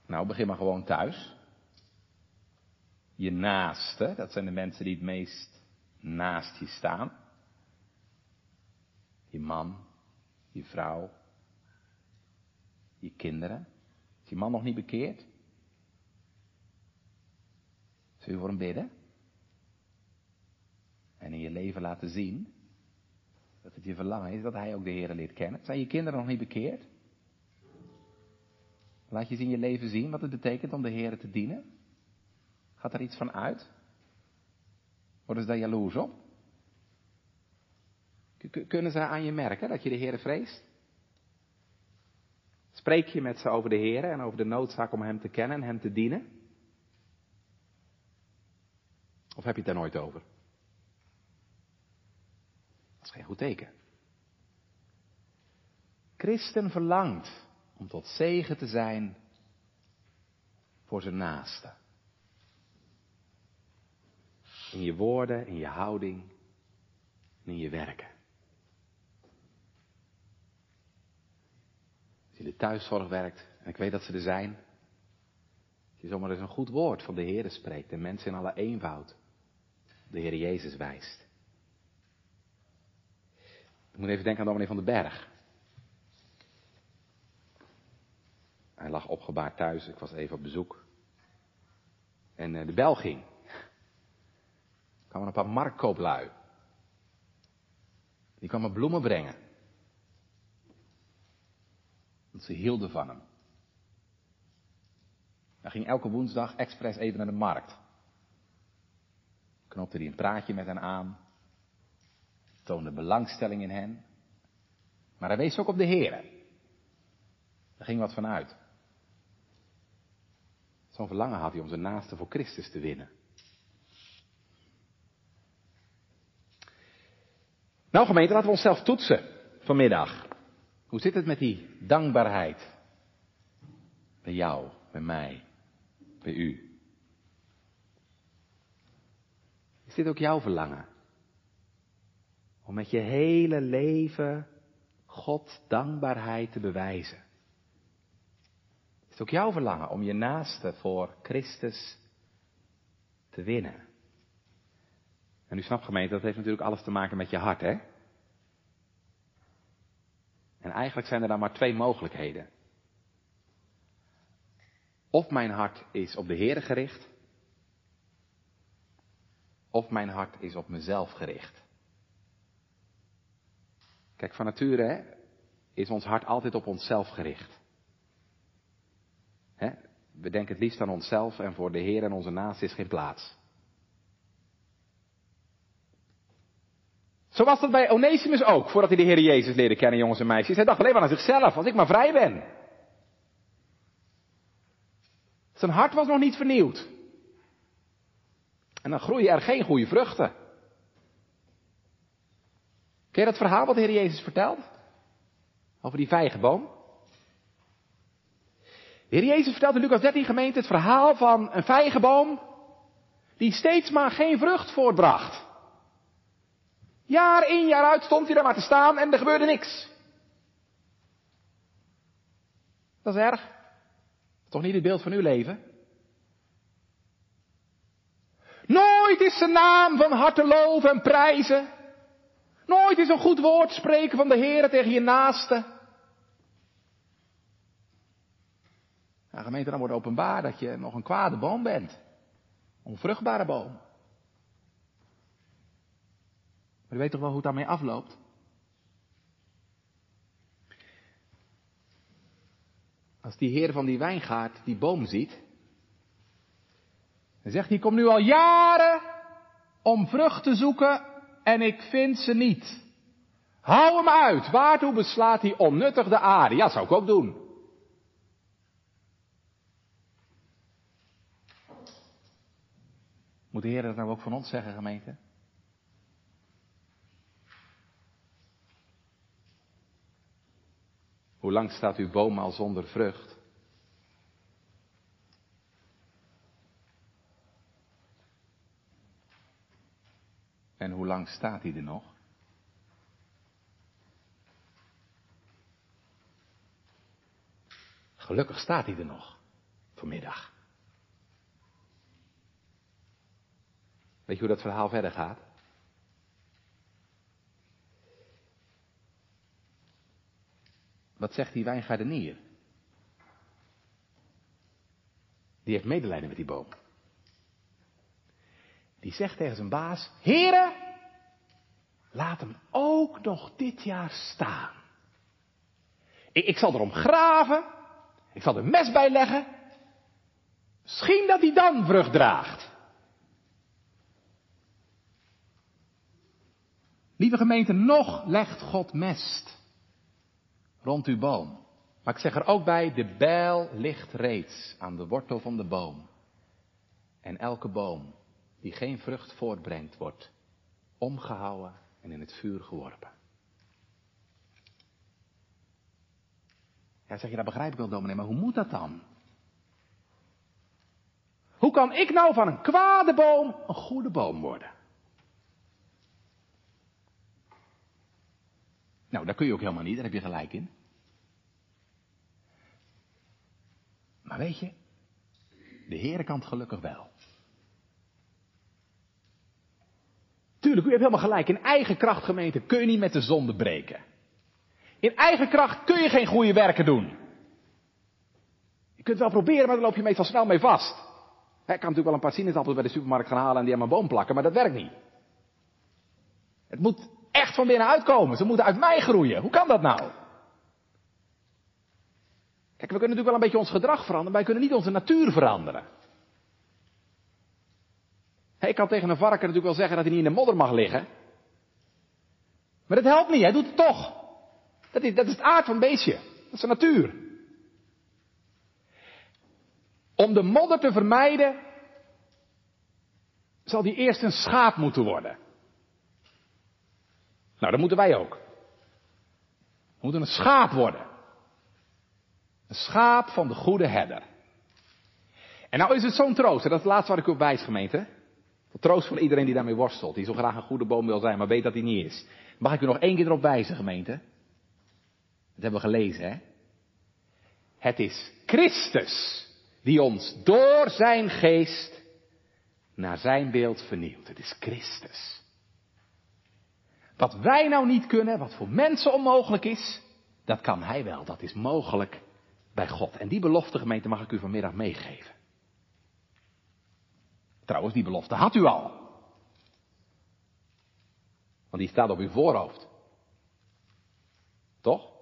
Nou, begin maar gewoon thuis. Je naaste, dat zijn de mensen die het meest naast je staan. Je man, je vrouw, je kinderen. Is je man nog niet bekeerd? Zul je voor hem bidden? En in je leven laten zien dat het je verlangen is dat hij ook de Heer leert kennen. Zijn je kinderen nog niet bekeerd? Laat je ze in je leven zien wat het betekent om de Heer te dienen. Gaat er iets van uit? Worden ze daar jaloers op? Kunnen ze aan je merken dat je de Heer vreest? Spreek je met ze over de Heer en over de noodzaak om Hem te kennen en Hem te dienen? Of heb je het daar nooit over? Dat is geen goed teken. Christen verlangt om tot zegen te zijn voor zijn naaste. In je woorden, in je houding, in je werken. Als je in de thuiszorg werkt, en ik weet dat ze er zijn, als je zomaar eens een goed woord van de Heer spreekt en mensen in alle eenvoud de Heer Jezus wijst. Ik moet even denken aan dominee van den Berg. Hij lag opgebaard thuis, ik was even op bezoek. En uh, de bel ging. Er kwamen een paar marktkooplui. Die kwamen bloemen brengen. Want ze hielden van hem. ging elke woensdag expres even naar de markt. Knopte hij een praatje met hen aan. Toonde belangstelling in hen. Maar hij wees ook op de Heer. Daar ging wat van uit. Zo'n verlangen had hij om zijn naaste voor Christus te winnen. Nou gemeente, laten we onszelf toetsen vanmiddag. Hoe zit het met die dankbaarheid? Bij jou, bij mij, bij u. Is dit ook jouw verlangen? Om met je hele leven God dankbaarheid te bewijzen. Is het ook jouw verlangen om je naaste voor Christus te winnen? En u snapt gemeente, dat heeft natuurlijk alles te maken met je hart, hè? En eigenlijk zijn er dan maar twee mogelijkheden. Of mijn hart is op de Heer gericht, of mijn hart is op mezelf gericht. Kijk, van nature hè, is ons hart altijd op onszelf gericht. Hè? We denken het liefst aan onszelf en voor de Heer en onze naast is geen plaats. Zo was dat bij Onesimus ook, voordat hij de Heer Jezus leerde kennen, jongens en meisjes. Hij dacht alleen maar aan zichzelf, als ik maar vrij ben. Zijn hart was nog niet vernieuwd. En dan groeien er geen goede vruchten. Ken je dat verhaal wat de Heer Jezus vertelt? Over die vijgenboom? De Heer Jezus vertelt in Lucas 13 gemeente het verhaal van een vijgenboom die steeds maar geen vrucht voortbracht. Jaar in jaar uit stond hij daar maar te staan en er gebeurde niks. Dat is erg. Toch niet het beeld van uw leven? Nooit is zijn naam van harte loven en prijzen. Nooit is een goed woord spreken van de Heer tegen je naaste. Gemeente, dan wordt openbaar dat je nog een kwade boom bent. Onvruchtbare boom. Maar u weet toch wel hoe het daarmee afloopt? Als die heer van die wijngaard die boom ziet, dan zegt hij, kom nu al jaren om vrucht te zoeken en ik vind ze niet. Hou hem uit, waartoe beslaat hij onnuttig de aarde? Ja, zou ik ook doen. Moet de Heer dat nou ook van ons zeggen, gemeente? Hoe lang staat uw boom al zonder vrucht? En hoe lang staat hij er nog? Gelukkig staat hij er nog vanmiddag. Weet je hoe dat verhaal verder gaat? Wat zegt die wijngaardenier? Die heeft medelijden met die boom. Die zegt tegen zijn baas, heren, laat hem ook nog dit jaar staan. Ik, ik zal erom graven, ik zal er mes bij leggen. Misschien dat hij dan vrucht draagt. Lieve gemeente, nog legt God mest rond uw boom. Maar ik zeg er ook bij, de bijl ligt reeds aan de wortel van de boom. En elke boom die geen vrucht voortbrengt, wordt omgehouden en in het vuur geworpen. Ja, zeg je, dat begrijp ik wel, dominee, maar hoe moet dat dan? Hoe kan ik nou van een kwade boom een goede boom worden? Nou, dat kun je ook helemaal niet, daar heb je gelijk in. Maar weet je, de Heere kan gelukkig wel. Tuurlijk, u hebt helemaal gelijk. In eigen kracht, gemeente, kun je niet met de zonde breken. In eigen kracht kun je geen goede werken doen. Je kunt het wel proberen, maar dan loop je meestal snel mee vast. Ik kan natuurlijk wel een paar sinaasappels bij de supermarkt gaan halen en die aan mijn boom plakken, maar dat werkt niet. Het moet echt van binnenuit komen. Ze moeten uit mij groeien. Hoe kan dat nou? Kijk, we kunnen natuurlijk wel een beetje ons gedrag veranderen, maar wij kunnen niet onze natuur veranderen. ik kan tegen een varken natuurlijk wel zeggen dat hij niet in de modder mag liggen. Maar dat helpt niet, hij doet het toch. Dat is, dat is het aard van het beestje. Dat is zijn natuur. Om de modder te vermijden, zal die eerst een schaap moeten worden. Nou, dat moeten wij ook. We moeten een schaap worden. Een schaap van de goede herder. En nou is het zo'n troost, en dat is het laatste wat ik u op wijs, gemeente. Troost voor iedereen die daarmee worstelt, die zo graag een goede boom wil zijn, maar weet dat hij niet is. Mag ik u nog één keer erop wijzen, gemeente? Dat hebben we gelezen, hè? Het is Christus die ons door zijn geest naar zijn beeld vernieuwt. Het is Christus. Wat wij nou niet kunnen, wat voor mensen onmogelijk is, dat kan hij wel. Dat is mogelijk bij God. En die belofte, gemeente, mag ik u vanmiddag meegeven. Trouwens, die belofte had u al. Want die staat op uw voorhoofd. Toch?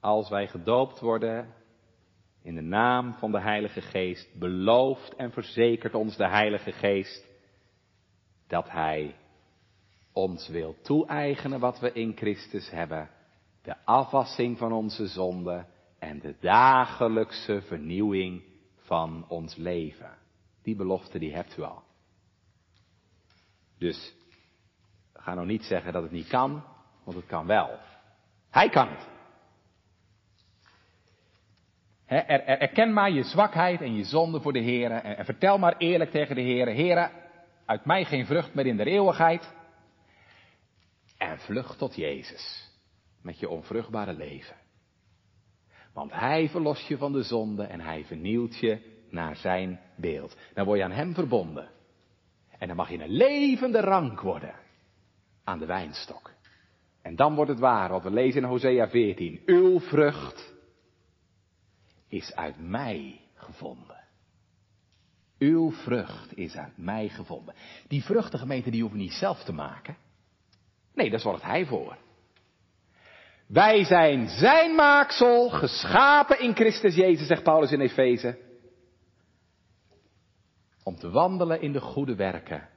Als wij gedoopt worden in de naam van de Heilige Geest, belooft en verzekert ons de Heilige Geest dat Hij ons wil toe-eigenen wat we in Christus hebben de afwassing van onze zonden en de dagelijkse vernieuwing van ons leven. Die belofte die hebt u al. Dus ga nou niet zeggen dat het niet kan, want het kan wel. Hij kan het. er, erken maar je zwakheid en je zonde voor de Heer en, en, vertel maar eerlijk tegen de Heer, Heer, uit mij geen vrucht meer in de eeuwigheid. Vlucht tot Jezus met je onvruchtbare leven. Want Hij verlost je van de zonde en Hij vernieuwt je naar Zijn beeld. Dan word je aan Hem verbonden. En dan mag je een levende rank worden aan de wijnstok. En dan wordt het waar wat we lezen in Hosea 14. Uw vrucht is uit mij gevonden. Uw vrucht is uit mij gevonden. Die vruchtengemeente die hoeven niet zelf te maken. Nee, daar zorgt Hij voor. Wij zijn zijn maaksel, geschapen in Christus Jezus, zegt Paulus in Efeze. Om te wandelen in de goede werken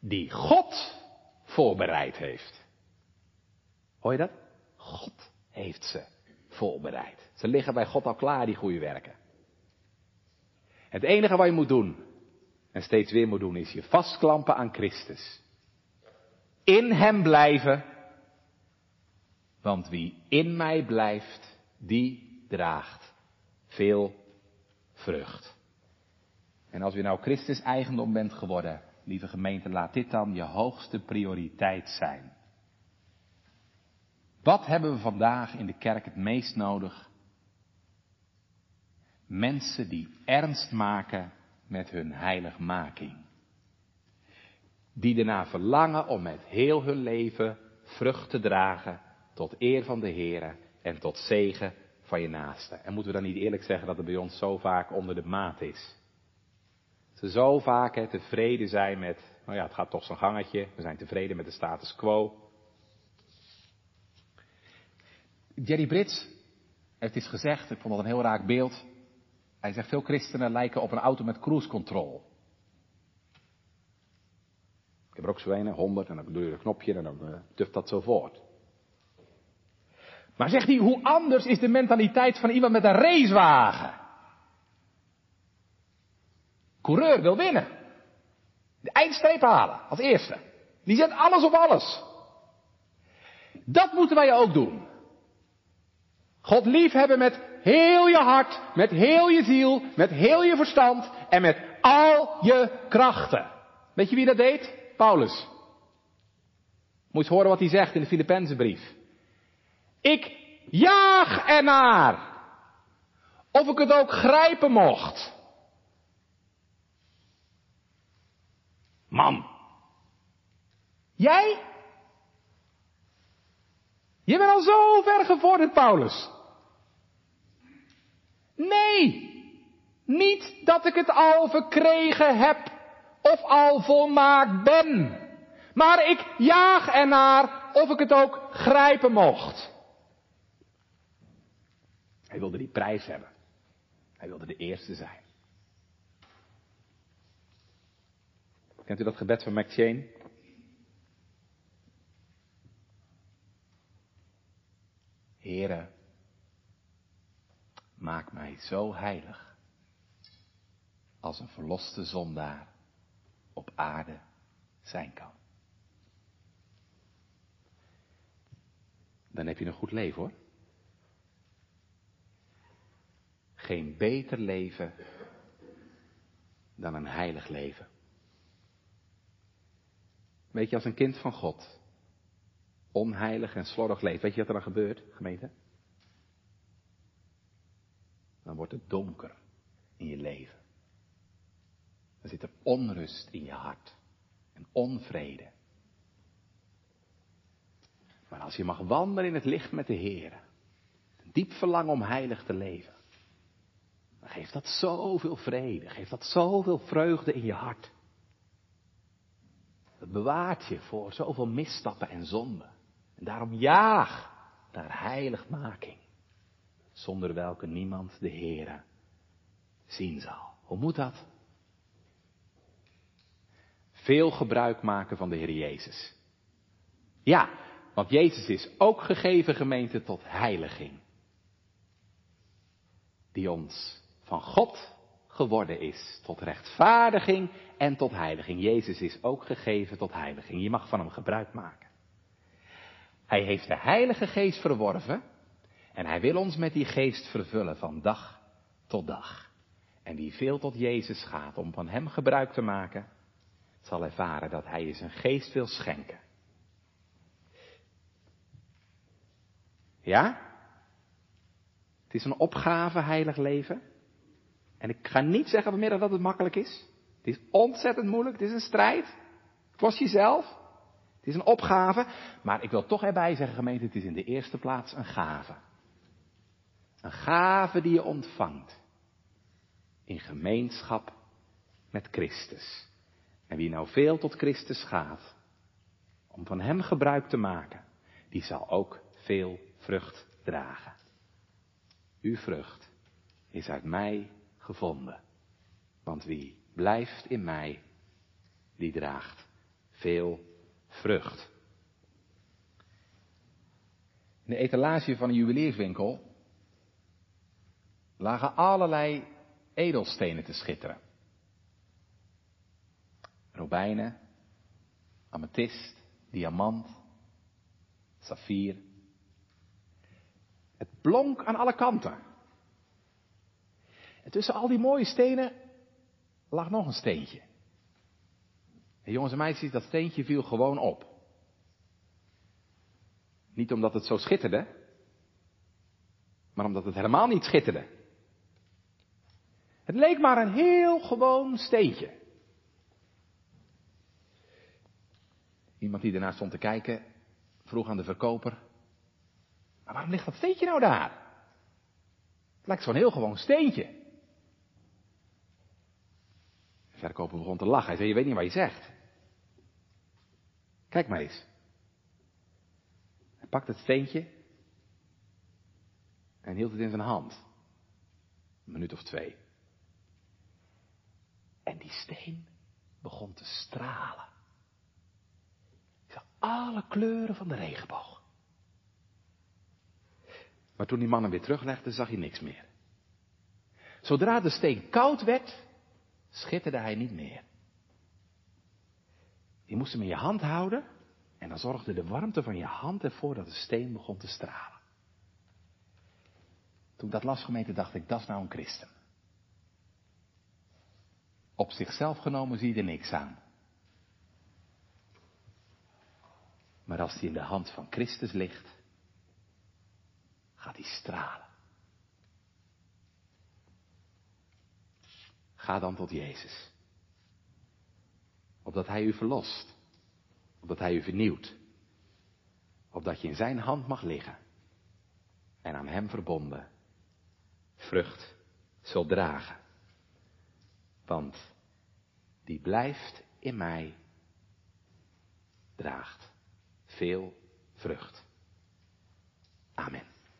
die God voorbereid heeft. Hoor je dat? God heeft ze voorbereid. Ze liggen bij God al klaar, die goede werken. Het enige wat je moet doen, en steeds weer moet doen, is je vastklampen aan Christus. In Hem blijven want wie in mij blijft, die draagt veel vrucht. En als u nou Christus eigendom bent geworden, lieve gemeente, laat dit dan je hoogste prioriteit zijn. Wat hebben we vandaag in de kerk het meest nodig? Mensen die ernst maken met hun heiligmaking. Die ernaar verlangen om met heel hun leven vrucht te dragen tot eer van de Heer en tot zegen van je naaste. En moeten we dan niet eerlijk zeggen dat het bij ons zo vaak onder de maat is? Ze zo vaak tevreden zijn met, nou ja, het gaat toch zo'n gangetje, we zijn tevreden met de status quo. Jerry Brits heeft iets gezegd, ik vond dat een heel raak beeld. Hij zegt, veel christenen lijken op een auto met cruise control. Ik heb er ook een, 100, en dan doe je een knopje en dan uh, tuft dat zo voort. Maar zegt hij, hoe anders is de mentaliteit van iemand met een racewagen? Coureur wil winnen. De eindstreep halen, als eerste. Die zet alles op alles. Dat moeten wij ook doen. God liefhebben met heel je hart, met heel je ziel, met heel je verstand en met al je krachten. Weet je wie dat deed? Paulus. Moet je horen wat hij zegt in de Filippenzenbrief. Ik jaag ernaar. Of ik het ook grijpen mocht. Man. Jij? Je bent al zo ver gevorderd, Paulus. Nee, niet dat ik het al verkregen heb of al volmaakt ben. Maar ik jaag ernaar of ik het ook grijpen mocht. Hij wilde die prijs hebben. Hij wilde de eerste zijn. Kent u dat gebed van McChain? Here, maak mij zo heilig als een verloste zondaar op aarde zijn kan. Dan heb je een goed leven hoor. Geen beter leven dan een heilig leven. Weet je, als een kind van God onheilig en slordig leeft, weet je wat er dan gebeurt, gemeente? Dan wordt het donker in je leven. Dan zit er onrust in je hart en onvrede. Maar als je mag wandelen in het licht met de Heer, een diep verlangen om heilig te leven, dan geeft dat zoveel vrede, geeft dat zoveel vreugde in je hart. Dat bewaart je voor zoveel misstappen en zonden. En daarom jaag naar heiligmaking, zonder welke niemand de Heere zien zal. Hoe moet dat? Veel gebruik maken van de Heer Jezus. Ja, want Jezus is ook gegeven gemeente tot heiliging. Die ons van God geworden is tot rechtvaardiging en tot heiliging. Jezus is ook gegeven tot heiliging. Je mag van hem gebruik maken. Hij heeft de Heilige Geest verworven en hij wil ons met die geest vervullen van dag tot dag. En wie veel tot Jezus gaat om van hem gebruik te maken, zal ervaren dat hij je zijn geest wil schenken. Ja? Het is een opgave, heilig leven. En ik ga niet zeggen vanmiddag dat het makkelijk is. Het is ontzettend moeilijk, het is een strijd. Kost jezelf. Het is een opgave. Maar ik wil toch erbij zeggen, gemeente, het is in de eerste plaats een gave. Een gave die je ontvangt. In gemeenschap met Christus. En wie nou veel tot Christus gaat, om van Hem gebruik te maken, die zal ook veel vrucht dragen. Uw vrucht is uit mij gevonden. Want wie blijft in mij, die draagt veel vrucht. In de etalage van een juwelierswinkel lagen allerlei edelstenen te schitteren. Robijnen, amethyst, diamant, saffier. Het blonk aan alle kanten. En tussen al die mooie stenen lag nog een steentje. En jongens en meisjes, dat steentje viel gewoon op. Niet omdat het zo schitterde, maar omdat het helemaal niet schitterde. Het leek maar een heel gewoon steentje. Iemand die ernaar stond te kijken, vroeg aan de verkoper, maar waarom ligt dat steentje nou daar? Het lijkt zo'n heel gewoon steentje. De verkoper begon te lachen. Hij zei, je weet niet wat je zegt. Kijk maar eens. Hij pakte het steentje en hield het in zijn hand. Een minuut of twee. En die steen begon te stralen. Alle kleuren van de regenboog. Maar toen die man hem weer teruglegde, zag hij niks meer. Zodra de steen koud werd, schitterde hij niet meer. Je moest hem in je hand houden en dan zorgde de warmte van je hand ervoor dat de steen begon te stralen. Toen ik dat las gemeente dacht ik, dat is nou een christen. Op zichzelf genomen zie je er niks aan. Maar als die in de hand van Christus ligt, gaat hij stralen. Ga dan tot Jezus. Opdat Hij u verlost. Opdat Hij u vernieuwt. Opdat je in Zijn hand mag liggen. En aan Hem verbonden vrucht zult dragen. Want die blijft in mij, draagt veel vrucht. Amen.